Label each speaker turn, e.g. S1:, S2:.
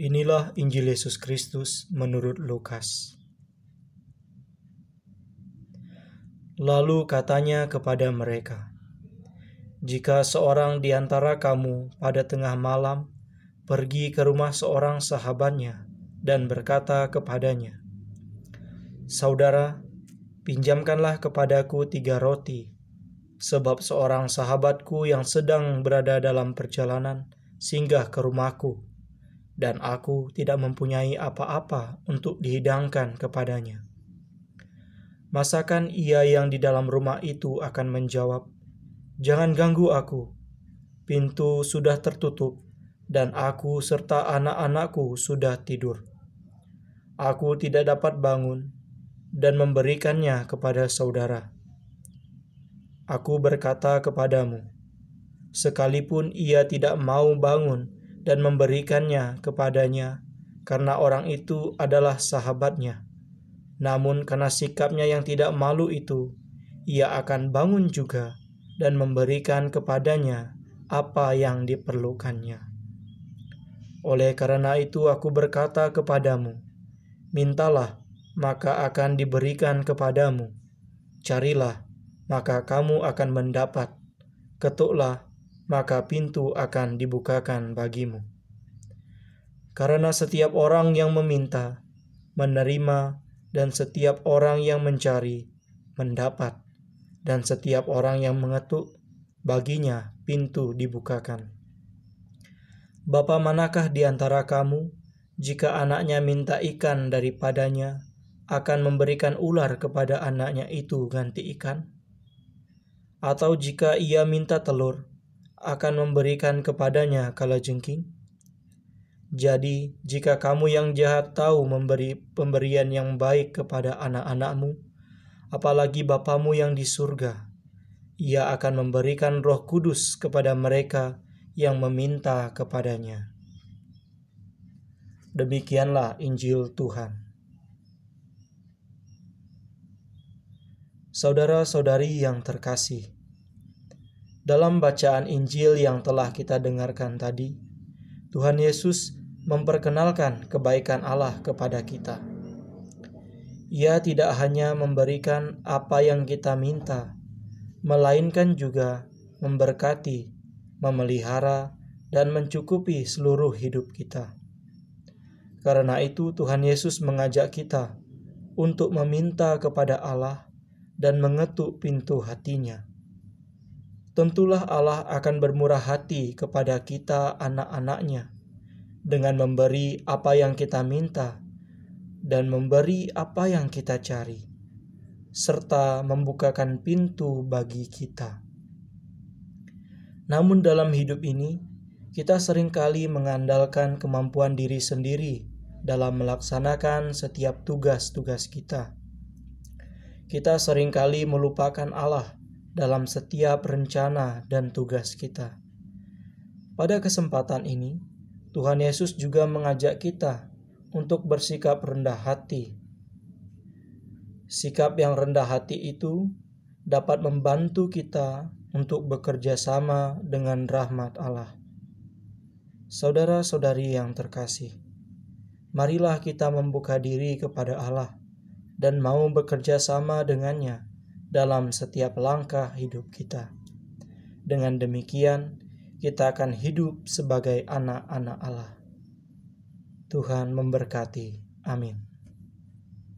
S1: Inilah Injil Yesus Kristus menurut Lukas. Lalu katanya kepada mereka, "Jika seorang di antara kamu pada tengah malam pergi ke rumah seorang sahabatnya dan berkata kepadanya, 'Saudara, pinjamkanlah kepadaku tiga roti, sebab seorang sahabatku yang sedang berada dalam perjalanan singgah ke rumahku.' Dan aku tidak mempunyai apa-apa untuk dihidangkan kepadanya. Masakan ia yang di dalam rumah itu akan menjawab, "Jangan ganggu aku, pintu sudah tertutup, dan aku serta anak-anakku sudah tidur. Aku tidak dapat bangun dan memberikannya kepada saudara." Aku berkata kepadamu, sekalipun ia tidak mau bangun dan memberikannya kepadanya, karena orang itu adalah sahabatnya. Namun, karena sikapnya yang tidak malu itu, ia akan bangun juga dan memberikan kepadanya apa yang diperlukannya. Oleh karena itu, aku berkata kepadamu: "Mintalah, maka akan diberikan kepadamu; carilah, maka kamu akan mendapat; ketuklah, maka pintu akan dibukakan bagimu. Karena setiap orang yang meminta, menerima, dan setiap orang yang mencari, mendapat, dan setiap orang yang mengetuk, baginya pintu dibukakan. Bapa manakah di antara kamu, jika anaknya minta ikan daripadanya, akan memberikan ular kepada anaknya itu ganti ikan? Atau jika ia minta telur, akan memberikan kepadanya kala jengking? Jadi, jika kamu yang jahat tahu memberi pemberian yang baik kepada anak-anakmu, apalagi Bapamu yang di surga, ia akan memberikan roh kudus kepada mereka yang meminta kepadanya. Demikianlah Injil Tuhan. Saudara-saudari yang terkasih, dalam bacaan Injil yang telah kita dengarkan tadi, Tuhan Yesus memperkenalkan kebaikan Allah kepada kita. Ia tidak hanya memberikan apa yang kita minta, melainkan juga memberkati, memelihara, dan mencukupi seluruh hidup kita. Karena itu, Tuhan Yesus mengajak kita untuk meminta kepada Allah dan mengetuk pintu hatinya tentulah Allah akan bermurah hati kepada kita anak-anaknya dengan memberi apa yang kita minta dan memberi apa yang kita cari, serta membukakan pintu bagi kita. Namun dalam hidup ini, kita sering kali mengandalkan kemampuan diri sendiri dalam melaksanakan setiap tugas-tugas kita. Kita sering kali melupakan Allah dalam setiap rencana dan tugas kita. Pada kesempatan ini, Tuhan Yesus juga mengajak kita untuk bersikap rendah hati. Sikap yang rendah hati itu dapat membantu kita untuk bekerja sama dengan rahmat Allah. Saudara-saudari yang terkasih, marilah kita membuka diri kepada Allah dan mau bekerja sama dengannya dalam setiap langkah hidup kita. Dengan demikian, kita akan hidup sebagai anak-anak Allah. Tuhan memberkati. Amin.